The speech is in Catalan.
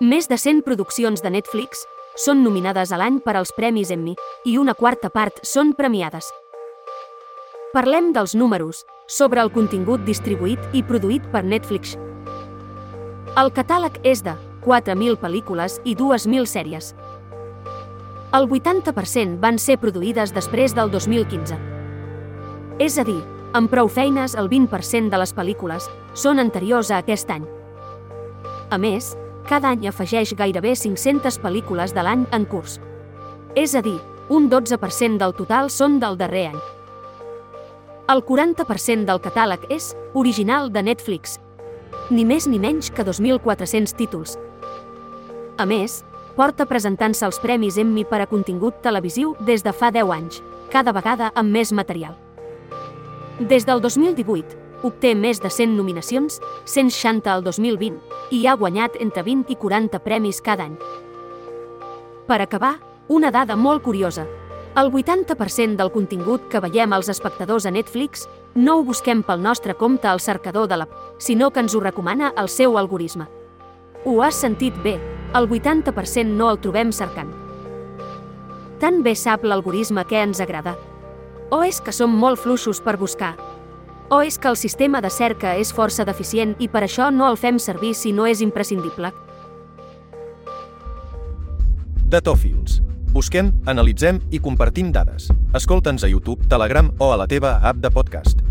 Més de 100 produccions de Netflix són nominades a l'any per als Premis Emmy i una quarta part són premiades. Parlem dels números, sobre el contingut distribuït i produït per Netflix. El catàleg és de 4.000 pel·lícules i 2.000 sèries. El 80% van ser produïdes després del 2015. És a dir, amb prou feines el 20% de les pel·lícules són anteriors a aquest any. A més, cada any afegeix gairebé 500 pel·lícules de l'any en curs. És a dir, un 12% del total són del darrer any. El 40% del catàleg és original de Netflix, ni més ni menys que 2.400 títols. A més, porta presentant-se els Premis Emmy per a contingut televisiu des de fa 10 anys, cada vegada amb més material. Des del 2018, obté més de 100 nominacions, 160 al 2020, i ha guanyat entre 20 i 40 premis cada any. Per acabar, una dada molt curiosa. El 80% del contingut que veiem als espectadors a Netflix no ho busquem pel nostre compte al cercador de l'app, sinó que ens ho recomana el seu algoritme. Ho has sentit bé, el 80% no el trobem cercant. Tan bé sap l'algoritme què ens agrada. O és que som molt fluixos per buscar? O és que el sistema de cerca és força deficient i per això no el fem servir si no és imprescindible? Datòfils. Busquem, analitzem i compartim dades. Escolta'ns a YouTube, Telegram o a la teva app de podcast.